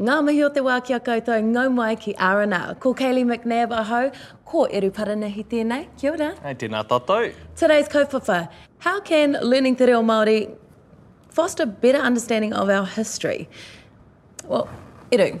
Ngā mihi o te wā ki a koutou, ngau mai ki RNR. Ko Kaylee McNab ahau, ko Eru Paranahi tēnei, kia ora. Hey, tēnā tātou. Today's kaupapa, how can learning te reo Māori foster better understanding of our history? Well, Eru,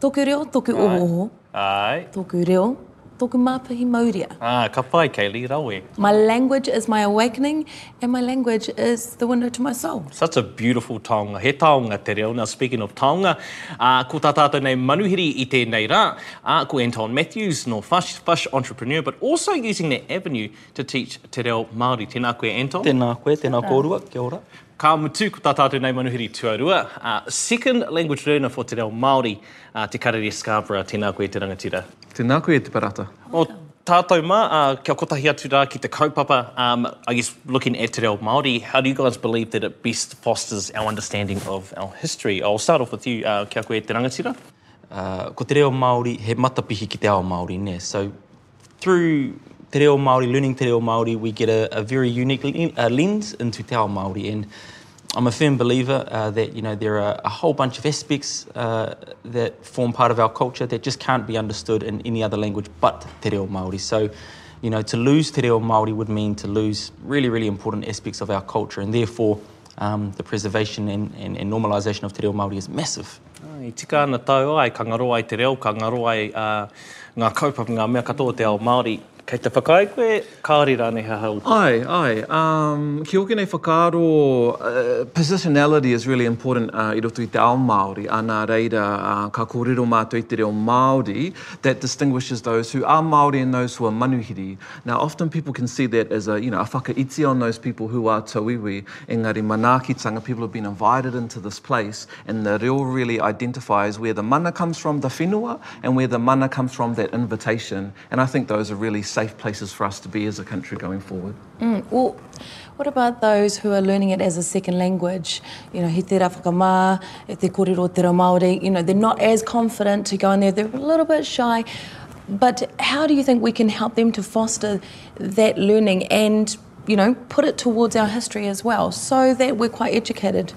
toku reo, toku ohoho. Right. Ae. Toku reo, toku mātahi mauria. Ah, ka pai, Kaylee, rawe. My language is my awakening and my language is the window to my soul. Such a beautiful taonga. He taonga te reo. Now, speaking of taonga, ah, ko tā tātou nei manuhiri i tēnei rā, ah, ko Anton Matthews nō Fush, Fush Entrepreneur, but also using that avenue to teach te reo Māori. Tēnā koe, Anton. Tēnā koe, tēnā kōrua, kia ora. Ka mutu ko tā tātou nei manuhiri tuarua, a Second Language Learner for Te Reo Māori, a Te Karere Scarborough. Tēnā koe e te rangatira. Tēnā koe e te parata. Mō tātou mā, kia kotahi atu rā ki te kaupapa, I guess, looking at Te Reo Māori, how do you guys believe that it best fosters our understanding of our history? I'll start off with you, ki a koe e te rangatira. Ko te reo Māori, he matapihi ki te ao Māori, nē. So, through te reo Māori, learning te reo Māori, we get a, a very unique lens into te ao Māori. And I'm a firm believer uh, that you know there are a whole bunch of aspects uh, that form part of our culture that just can't be understood in any other language but Te Reo Māori. So, you know, to lose Te Reo Māori would mean to lose really, really important aspects of our culture, and therefore, um, the preservation and, and, and normalisation of Te Reo Māori is massive. I tika ana tau ai, ka ngaro ai te reo, ka ngaro ai ngā kaupapa, ngā mea katoa o te ao Māori. Kei te whakaae koe, kāore rānei he aha utu? Ae, ae. Ki oku nei whakaaro, positionality is really important i roto i te ao Māori, ana reira ka kōrero mātou i te reo Māori, that distinguishes those who are Māori and those who are manuhiri. Now, often people can see that as a, you know, a whakaiti on those people who are tauiwi, engari manaakitanga, people have been invited into this place, and the reo really identifies where the mana comes from, the whenua, and where the mana comes from, that invitation. And I think those are really safe places for us to be as a country going forward. Mm. Well, what about those who are learning it as a second language? You know, he te te kōrero te Māori, you know, they're not as confident to go in there, they're a little bit shy. But how do you think we can help them to foster that learning and, you know, put it towards our history as well so that we're quite educated?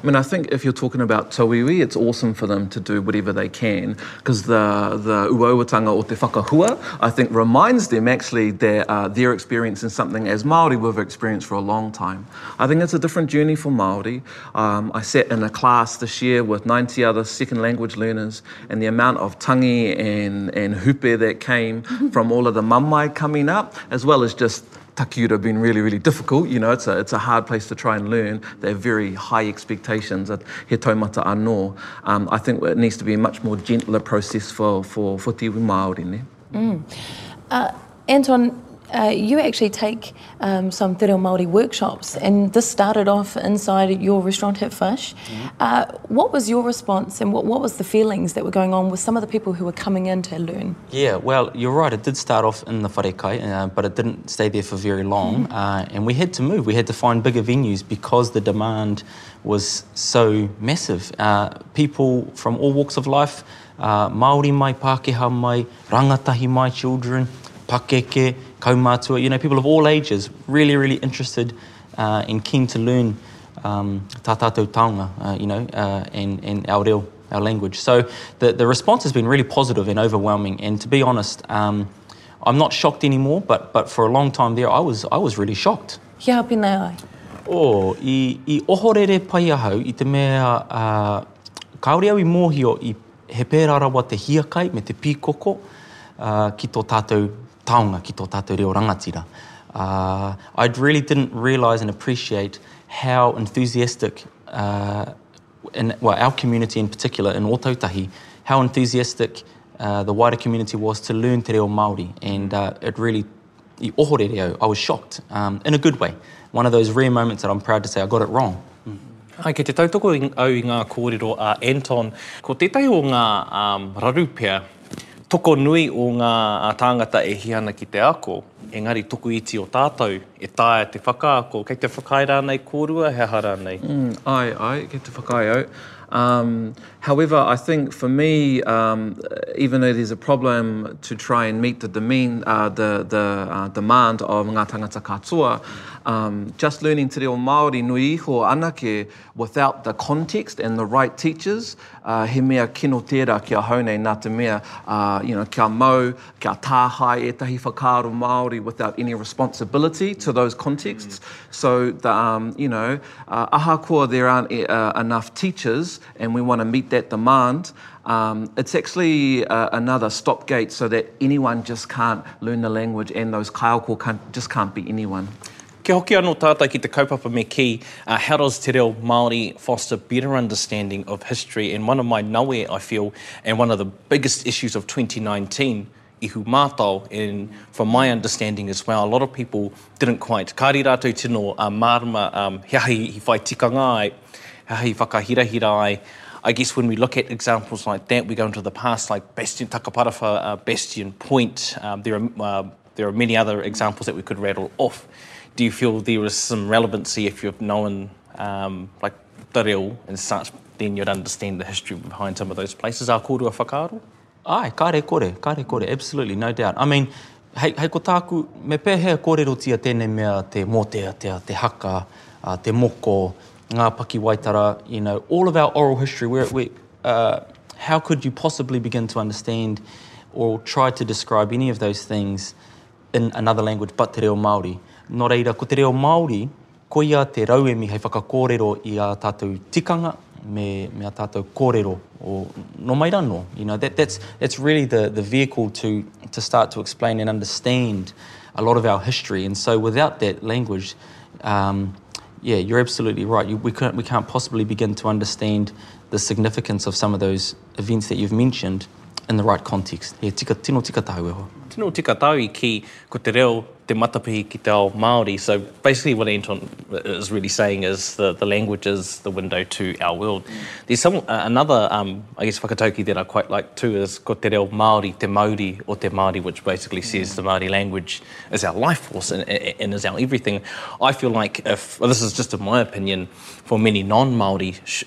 I mean, I think if you're talking about Tawiwi, it's awesome for them to do whatever they can because the, the uauatanga o te whakahua, I think, reminds them actually their, uh, their experience in something as Māori we've experienced for a long time. I think it's a different journey for Māori. Um, I sat in a class this year with 90 other second language learners, and the amount of tangi and, and hupe that came from all of the mamai coming up, as well as just takiura have been really, really difficult. You know, it's a, it's a hard place to try and learn. They have very high expectations at he taumata anō. Um, I think it needs to be a much more gentler process for, for, for te Māori. Mm. Uh, Anton, uh, you actually take um, some Te Reo Māori workshops, and this started off inside your restaurant, at Fish. Mm-hmm. Uh, what was your response, and what, what was the feelings that were going on with some of the people who were coming in to learn? Yeah, well, you're right. It did start off in the Wharekai, uh, but it didn't stay there for very long, mm-hmm. Uh, and we had to move. We had to find bigger venues because the demand was so massive. Uh, people from all walks of life, Ā, Māori mai, Pākehā mai, rangatahi mai, children, pakeke, kaumātua, you know, people of all ages, really, really interested and keen to learn tā tātou taonga, you know, and our reo, our language. So, the response has been really positive and overwhelming, and to be honest, I'm not shocked anymore, but for a long time there, I was really shocked. Kia hapinai ai? Oh, i ohorere pai ahau i te mea Kāore au i mōhio i he pērā rawa te hiakai me te pīkoko ki tō tātou taonga, ki tō tātou reo rangatira. I really didn't realise and appreciate how enthusiastic, well, our community in particular in Ōtautahi, how enthusiastic the wider community was to learn te reo Māori and it really, I ohorere au, I was shocked, um, in a good way. One of those rare moments that I'm proud to say I got it wrong. Hai, kei te tautoko au i ngā kōrero a Anton. Ko tētahi o ngā um, raru pea, tokonui o ngā tāngata e hia ana ki te ako, engari tokoiti o tātou e taea te whakaako. Kei te whakaae rānei kōrua, he aha rānei? Mm, ai, ai, kei te whakaae au. Um, However, I think for me, um, even though there's a problem to try and meet the demand, uh, the, the uh, demand of ngā tangata katoa, um, just learning te reo Māori nui iho anake without the context and the right teachers, uh, he mea kino tērā ki ahau nei nā te mea, uh, you know, kia mau, kia tāhai e tahi whakaaro Māori without any responsibility to those contexts. Mm. So, the, um, you know, uh, ahakoa there aren't e, uh, enough teachers and we want to meet that demand. Um, it's actually uh, another stopgate so that anyone just can't learn the language and those kaiako can't, just can't be anyone. Kia hoki anō tātou ki te kaupapa me kī, How does te reo Māori foster better understanding of history and one of my nawe, I feel, and one of the biggest issues of 2019, ihu mātao and from my understanding as well, a lot of people didn't quite, kāre rātou tino mārama he aha i whai tikanga ai, he aha i whakahirahira ai, I guess when we look at examples like that, we go into the past like Bastian Takaparawha, Bastian Point, there are There are many other examples that we could rattle off. Do you feel there is some relevancy if you've known um, like te reo and such, then you'd understand the history behind some of those places, a kōrua whakaaro? Ai, kare kore, kare kore, absolutely, no doubt. I mean, hei, hei ko tāku, me pēhea kōrerotia tēnei mea te mōteatea, te haka, uh, te moko, ngā pakiwaitara, you know, all of our oral history, we're, we're, how could you possibly begin to understand or try to describe any of those things in another language but te reo Māori. Nō reira, ko te reo Māori, koia te rauemi hei whakakōrero i ā tātou tikanga me, me ā tātou kōrero o nō mai rā nō. You know, that, that's, that's really the, the vehicle to, to start to explain and understand a lot of our history. And so without that language, um, yeah, you're absolutely right. You, we, can't, we can't possibly begin to understand the significance of some of those events that you've mentioned in the right context. He tika, tino tika tāu e hoa. Tino tika tāu i kī, ko te reo te matapihi ki te ao Māori. So basically what Anton is really saying is the, the language is the window to our world. There's some, uh, another, um, I guess, whakatauki that I quite like too is ko te reo Māori, te mauri o te Māori, which basically says the Māori language is our life force and, and is our everything. I feel like if, well, this is just in my opinion, for many non-Māori,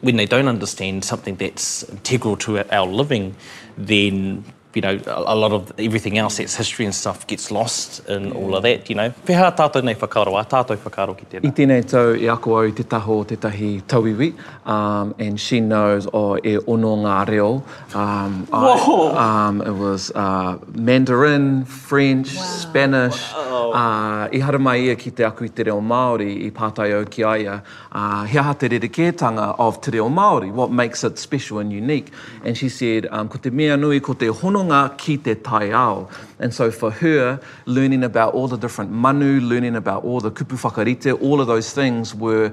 when they don't understand something that's integral to our living, then you know, a lot of everything else that's history and stuff gets lost in all of that, you know. Wheha tātou nei whakaaro, a tātou whakaaro ki tēnā? I tēnei tau i ako au i te taha o tētahi tauiwi, um, and she knows, oh, e ono ngā reo, Um, I, um, it was uh, Mandarin, French, wow. Spanish. Wow. Uh, i haru mai ia ki te aku i te reo Māori, i pātai au ki a ia, uh, he aha te rerekētanga of te reo Māori, what makes it special and unique? And she said, um, ko te mea nui, ko te hononga ki te taiao. And so for her, learning about all the different manu, learning about all the kupu whakarite, all of those things were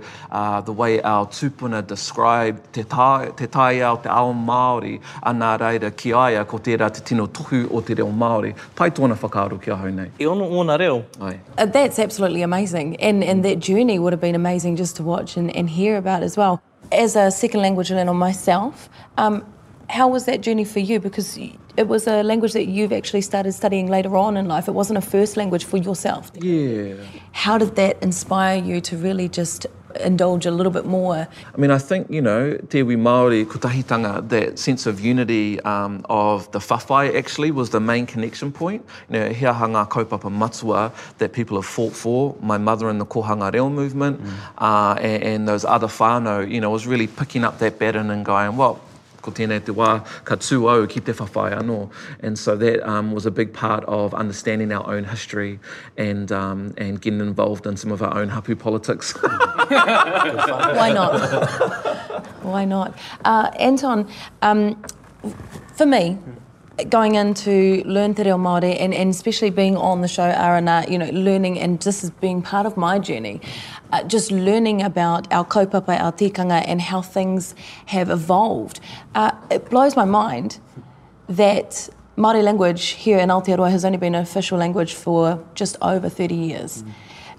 the way our tupuna described te tae, te taiao, te ao Māori, a nā reira ki a ia ko tērā te tino tohu o te reo Māori. Pai tōna whakaaro ki ahau nei. E ono ōna reo. Ai. That's absolutely amazing and and that journey would have been amazing just to watch and and hear about as well. As a second language learner myself, um, how was that journey for you? Because it was a language that you've actually started studying later on in life. It wasn't a first language for yourself. Yeah. How did that inspire you to really just indulge a little bit more? I mean, I think, you know, te wi Māori, ko tahitanga, that sense of unity um, of the whawhai actually was the main connection point. He aha ngā kaupapa matua that people have fought for, my mother in the Kohanga Reo movement, and those other whānau, you know, was really picking up that baton and going, well, ko tēnei te wā, ka tū au ki te whawhai anō. And so that was a big part of understanding our own history and getting involved in some of our own hapu politics. Why not? Why not? Anton, for me, going into learn Te Reo Māori and, and especially being on the show Arana, you know, learning and this is being part of my journey, uh, just learning about our kaupapa, our tikanga and how things have evolved. Uh, it blows my mind that Māori language here in Aotearoa has only been an official language for just over 30 years. Mm.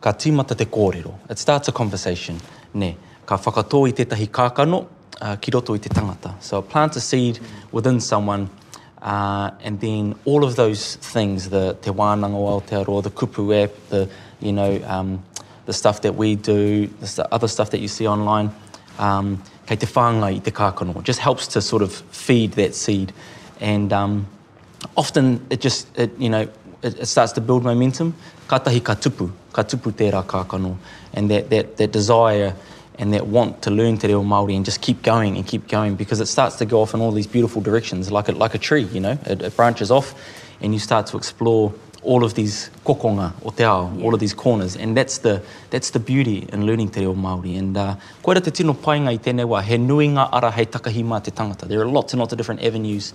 Ka tīmata te kōrero, it starts a conversation, nē, ka whakatō i tētahi kākano ki roto i te tangata. So it plants a seed within someone, uh, and then all of those things, the te wānanga o Aotearoa, the kupu app, the, you know, um, the stuff that we do, the other stuff that you see online, um, kei te whāngai i te kākano. It just helps to sort of feed that seed. And, um, Often it just, it, you know, it, it starts to build momentum, kātahi ka tupu, ka tupu tērā kākano, and that, that, that desire and that want to learn te reo Māori and just keep going and keep going because it starts to go off in all these beautiful directions like a, like a tree, you know, it, it branches off and you start to explore all of these kokonga o te ao, yeah. all of these corners, and that's the, that's the beauty in learning te reo Māori. And uh, koe ra te tino painga i tēnei wā, he nui ngā ara hei takahi mā te tangata. There are lots and lots of different avenues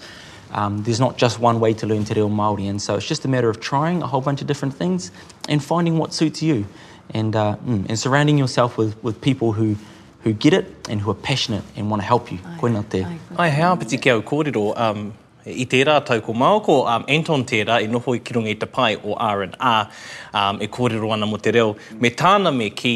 Um, there's not just one way to learn te reo Māori, and so it's just a matter of trying a whole bunch of different things and finding what suits you, and, uh, mm, and surrounding yourself with, with people who, who get it and who are passionate and want to help you. Ai, Koina te. Ai, ai, he āpiti ki au kōrero, um, i tērā tau ko Mao, ko um, Anton tērā e noho i ki runga i te pae o R&R, um, e kōrero ana mo te reo. Me tāna me ki,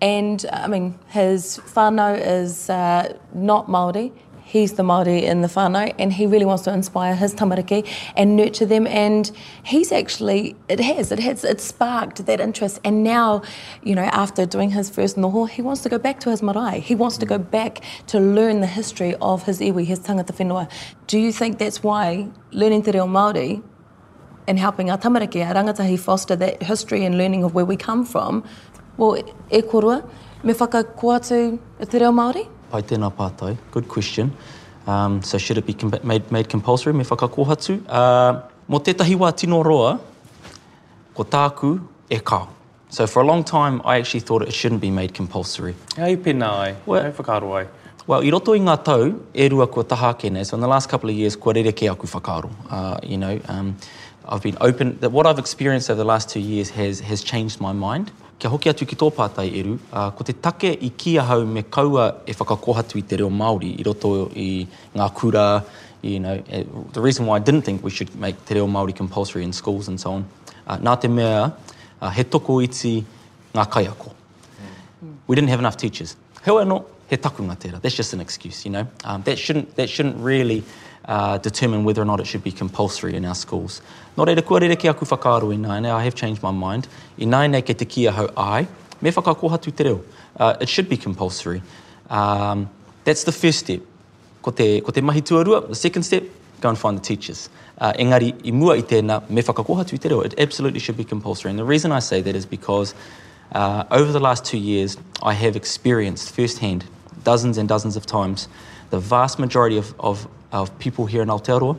And, I mean, his whānau is uh, not Māori, he's the Māori in the whānau and he really wants to inspire his tamariki and nurture them and he's actually, it has, it has, it sparked that interest and now, you know, after doing his first noho, he wants to go back to his marae. He wants to go back to learn the history of his iwi, his tangata whenua. Do you think that's why learning te reo Māori and helping our tamariki, our rangatahi foster that history and learning of where we come from, well, e koroa, me whakako atu i te reo Māori? Pai tēnā pātai. Good question. Um, so should it be made, made compulsory, me whakakohatu? Uh, mō tētahi wā tino roa, ko tāku, e kao. So for a long time I actually thought it shouldn't be made compulsory. Hei pena ai, well, hei whakaaro ai? Well, i roto i ngā tau e rua kua taha ake nei, so in the last couple of years, kua rereke aku whakaaro. Uh, you know, um, I've been open, that what I've experienced over the last two years has, has changed my mind. Kia hoki atu ki tō pātai, Eru, uh, ko te take i ki ahau me kaua e whakakohatu i te reo Māori i roto i ngā kura, you know, eh, the reason why I didn't think we should make te reo Māori compulsory in schools and so on, uh, nā te mea, Uh, he tokoiti ngā kaiako. We didn't have enough teachers. Heoi anō, he takunga tērā. That's just an excuse, you know. Um, that, shouldn't, that shouldn't really uh, determine whether or not it should be compulsory in our schools. Nō reira, kua rere ki aku whakaaro ināianei, I have changed my mind. Ināianei kei te kī ahau, ai, me whakakohatu te reo. Uh, it should be compulsory. Um, that's the first step. Ko te, ko te mahi tuarua, the second step, go and find the teachers. Uh, engari, i mua i tēnā, me whakakoha tu te reo. It absolutely should be compulsory. And the reason I say that is because uh, over the last two years, I have experienced firsthand dozens and dozens of times the vast majority of, of, of people here in Aotearoa,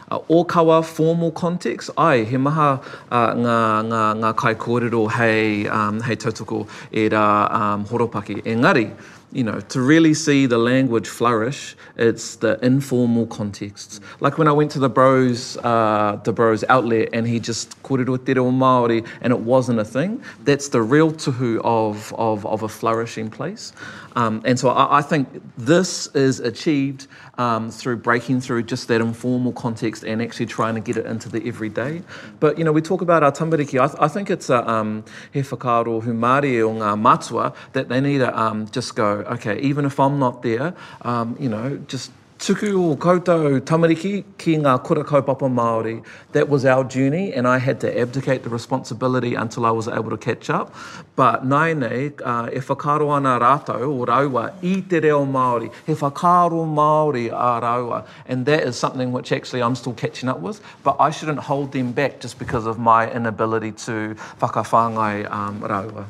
uh, ōkawa formal context, ai, he maha uh, ngā, ngā, ngā kai kōrero hei, um, hei tautoko e rā um, horopaki. Engari, you know, to really see the language flourish, it's the informal contexts. Like when I went to the bros, uh, the bros outlet and he just kōrero te reo Māori and it wasn't a thing, that's the real tuhu of, of, of a flourishing place. Um, and so I, I think this is achieved um, through breaking through just that informal context and actually trying to get it into the everyday. But, you know, we talk about our tamariki. I, th I think it's a, um, he whakaaro who Māori o ngā matua that they need to um, just go, okay, even if I'm not there, um, you know, just tuku o koutou tamariki ki ngā kura kaupapa Māori That was our journey and I had to abdicate the responsibility until I was able to catch up. But nai nei, uh, e whakaro ana rātou o raua i te reo Māori. He whakaro Māori a raua. And that is something which actually I'm still catching up with. But I shouldn't hold them back just because of my inability to whakawhangai um, raua.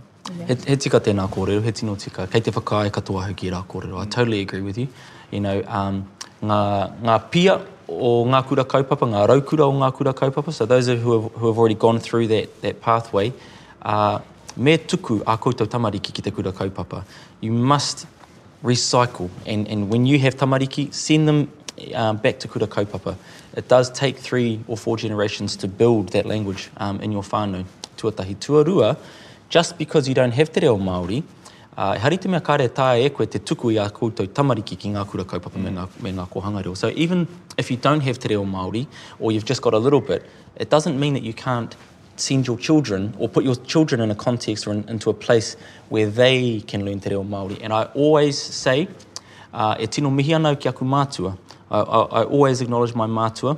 He tika tēnā kōrero, he tino tika. Kei te whakaae katoa au ki ērā kōrero. I totally agree with you. You know, um, ngā, ngā pia o ngā kura kaupapa, ngā raukura o ngā kura kaupapa, so those who have, who have already gone through that, that pathway, uh, me tuku ā koutou tamariki ki te kura kaupapa. You must recycle, and, and when you have tamariki, send them uh, back to kura kaupapa. It does take three or four generations to build that language um, in your whānau. Tuatahi. Tuarua, Just because you don't have te reo Māori, ā, ehara i te mea kāre e taea e koe te tuku i ā koutou tamariki ki ngā kura kaupapa me ngā, me ngā kōhanga reo. So even if you don't have te reo Māori, or you've just got a little bit, it doesn't mean that you can't send your children, or put your children in a context or into a place where they can learn te reo Māori. And I always say, ā, e tino mihi ana au ki aku mātua. I, I, I always acknowledge my mātua.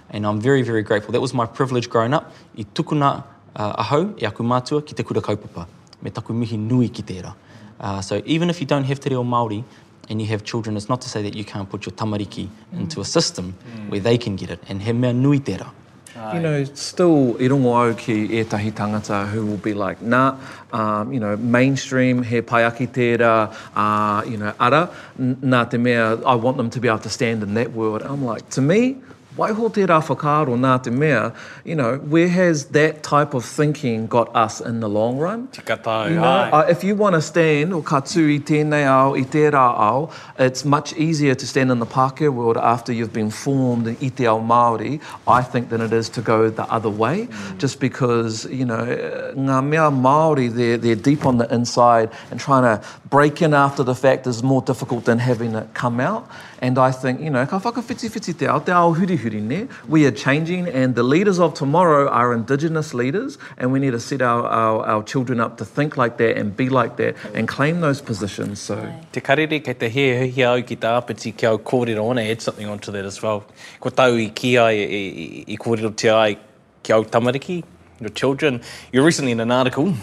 And I'm very, very grateful. That was my privilege growing up. I tukuna uh, ahau e aku mātua ki te kura kaupapa. Me taku mihi nui ki tērā. Uh, so even if you don't have te reo Māori and you have children, it's not to say that you can't put your tamariki mm. into a system mm. where they can get it. And he mea nui tērā. You know, still, i rongo au ki ētahi tangata who will be like, nah, um, you know, mainstream, he paiaki tērā, uh, you know, ara, nā te mea, I want them to be able to stand in that world. I'm like, to me, Waiho tērā whakaaro nā te mea, you know, where has that type of thinking got us in the long run? Tika tae, You know, āe. uh, if you want to stand, or ka tū i tēnei ao, i tērā ao, it's much easier to stand in the Pākehā world after you've been formed i te ao Māori, I think, than it is to go the other way, just because, you know, ngā mea Māori, they're, they're deep on the inside, and trying to break in after the fact is more difficult than having it come out. And I think, you know, ka whakawhitiwhiti te ao, te ao hurihuri, nē? We are changing and the leaders of tomorrow are indigenous leaders and we need to set our, our, our children up to think like that and be like that and claim those positions, so. Te karere kei te hiahia au ki te āpiti ki au kōrero, I want to add something onto that as well. Ko tāu i kī ai, i kōrerotia ai, ki au tamariki, your children. You're recently in an article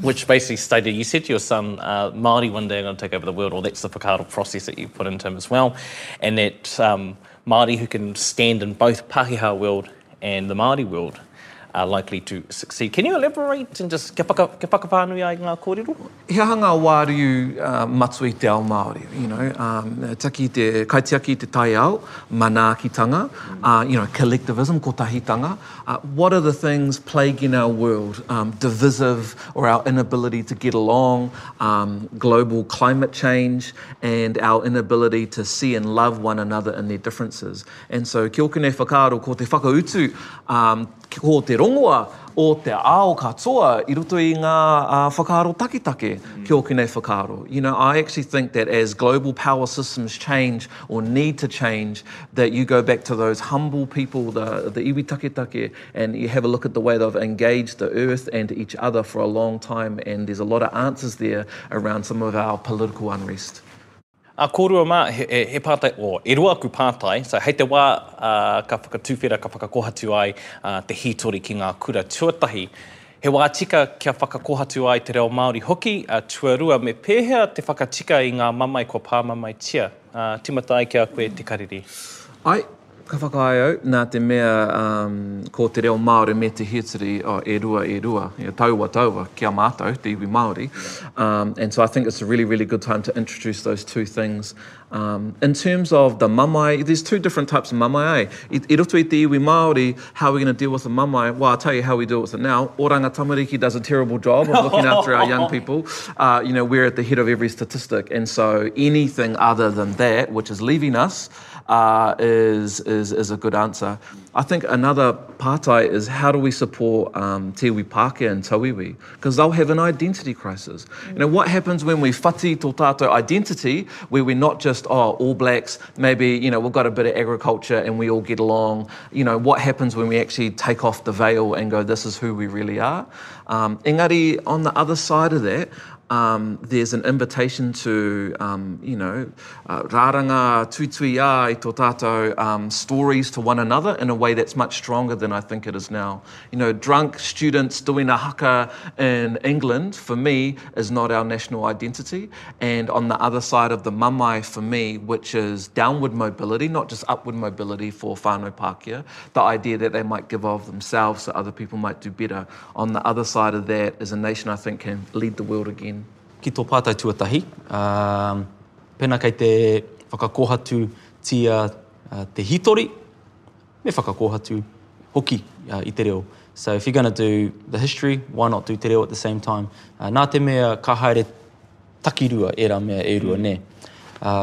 which basically stated you said to your son, uh, Māori one day are going to take over the world, or that's the whakaaro process that you put into him as well, and that um, Māori who can stand in both Pākehā world and the Māori world are likely to succeed. Can you elaborate and just ke whakapānui ai ngā kōrero? He aha ngā wāriu matua i te ao Māori? You know, taki i te, kaitiaki i te taiao, manaakitanga, you know, collectivism, kotahitanga. What are the things plaguing our world, divisive or our inability to get along, global climate change and our inability to see and love one another in their differences. And so, kia ōku nei whakaaro, ko te whakautu, Ko te rongoa o te ao katoa i roto i ngā whakaaro taketake ki ōku nei whakaaro. You know, I actually think that as global power systems change or need to change, that you go back to those humble people, the the iwi taketake, and you have a look at the way they've engaged the earth and each other for a long time, and there's a lot of answers there around some of our political unrest. A kōrua mā, he pātai, oh, e rua aku pātai, so hei te wā ka whakatuwhera, ka whakakohatu ai te hītori ki ngā kura, tuatahi, he wā tika kia whakakohatu ai te reo Māori hoki, tuarua, me pēhea te whakatika i ngā mamae kua pāmamaitia? Tīmata ai ki a koe te Karere. Ae. Ka whakaae au, nā te mea ko te reo Māori me te history e rua e rua, taua taua ki a mātou, te iwi Māori. And so I think it's a really, really good time to introduce those two things. In terms of the mamae, there's two different types of mamae, eh? I roto i te iwi Māori, how are we going to deal with the mamae? Well, I'll tell you how we deal with it now. Oranga Tamariki does a terrible job of looking after our young people. You know, we're at the head of every statistic. And so anything other than that, which is leaving us, uh, is, is, is a good answer. I think another partai is how do we support um, Tiwi Pake and Tawiwi? Because they'll have an identity crisis. Mm. You know, what happens when we whati totato identity, where we're not just, oh, all blacks, maybe, you know, we've got a bit of agriculture and we all get along. You know, what happens when we actually take off the veil and go, this is who we really are? Um, engari, on the other side of that, um, there's an invitation to, um, you know, uh, rāranga, tutuia i tō tātou, um, stories to one another in a way that's much stronger than I think it is now. You know, drunk students doing a haka in England, for me, is not our national identity. And on the other side of the mamai, for me, which is downward mobility, not just upward mobility for whānau Pākehā, the idea that they might give of themselves so other people might do better. On the other side of that is a nation I think can lead the world again. ki tō pātai tuatahi, ā, pēnā kei te whakakōhatutia te hītori, me whakakōhatu hoki i te reo. So if you're going to do the history, why not do te reo at the same time? Nā te mea ka haere takirua ērā mea e rua, nē. Ā,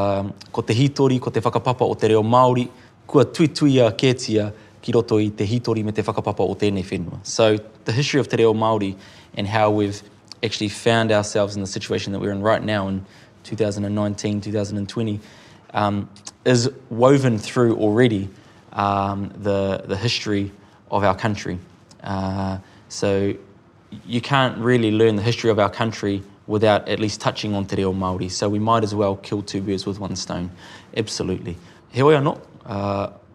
ko te hītori, ko te whakapapa o te reo Māori, kua tuituia kētia ki roto i te hītori me te whakapapa o tēnei whenua. So the history of te reo Māori and how we've. actually found ourselves in the situation that we're in right now in 2019, 2020, um, is woven through already um, the, the history of our country. Uh, so you can't really learn the history of our country without at least touching on te reo Māori. So we might as well kill two birds with one stone. Absolutely. He oi anō, uh,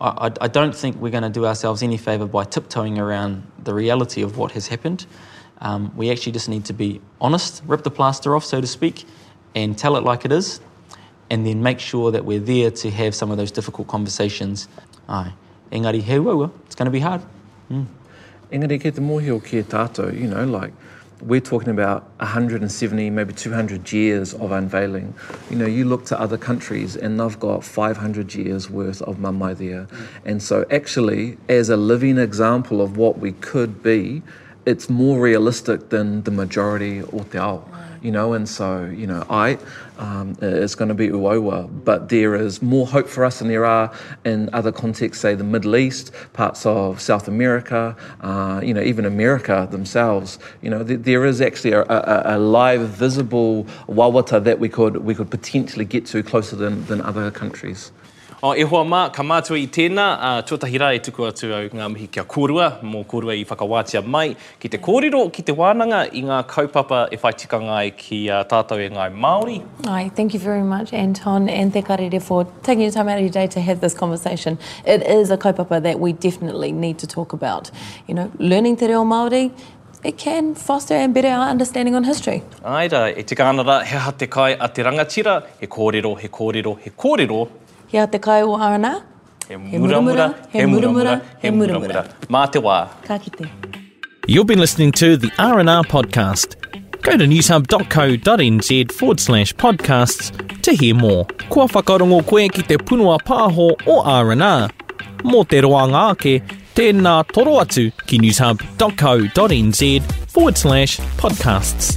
I, I, I don't think we're going to do ourselves any favour by tiptoeing around the reality of what has happened. Um, we actually just need to be honest, rip the plaster off, so to speak, and tell it like it is, and then make sure that we're there to have some of those difficult conversations. Aye, engari, he it's going to be hard. Mm. Engari, te mohi o e tātou, you know, like, we're talking about 170, maybe 200 years of unveiling. You know, you look to other countries and they've got 500 years worth of mamai there. Mm. And so, actually, as a living example of what we could be, it's more realistic than the majority o te ao, you know, and so, you know, I um, is going to be Uowa, but there is more hope for us than there are in other contexts, say the Middle East, parts of South America, uh, you know, even America themselves, you know, th there is actually a, a, a, live, visible wawata that we could, we could potentially get to closer than, than other countries. O oh, e hoa mā, ka mātua i tēnā, uh, tuatahi rā e tuku atu au ngā mihi kia kōrua, mō kōrua i whakawātia mai, Ki te kōrero, ki te wānanga i ngā kaupapa e whai tikanga ai ki a tātou e Ngāi Māori. Aye, thank you very much Anton and Te Karere for taking your time out of your day to have this conversation. It is a kaupapa that we definitely need to talk about. You know, learning te reo Māori, it can foster and better our understanding on history. Ae ra, e tika ana ra, he aha te kai a te rangatira, he kōrero, he kōrero, he kōrero. He aha te kai o R&R? He muramura, he muramura, he muramura. Mā te wā. Ka kite. You've been listening to the R&R podcast. Go to newshub.co.nz forward slash podcasts to hear more. Kua whakarongo koe ki te punua pāho o R&R? Mō te roanga ake, tēnā toro atu ki newshub.co.nz forward slash podcasts.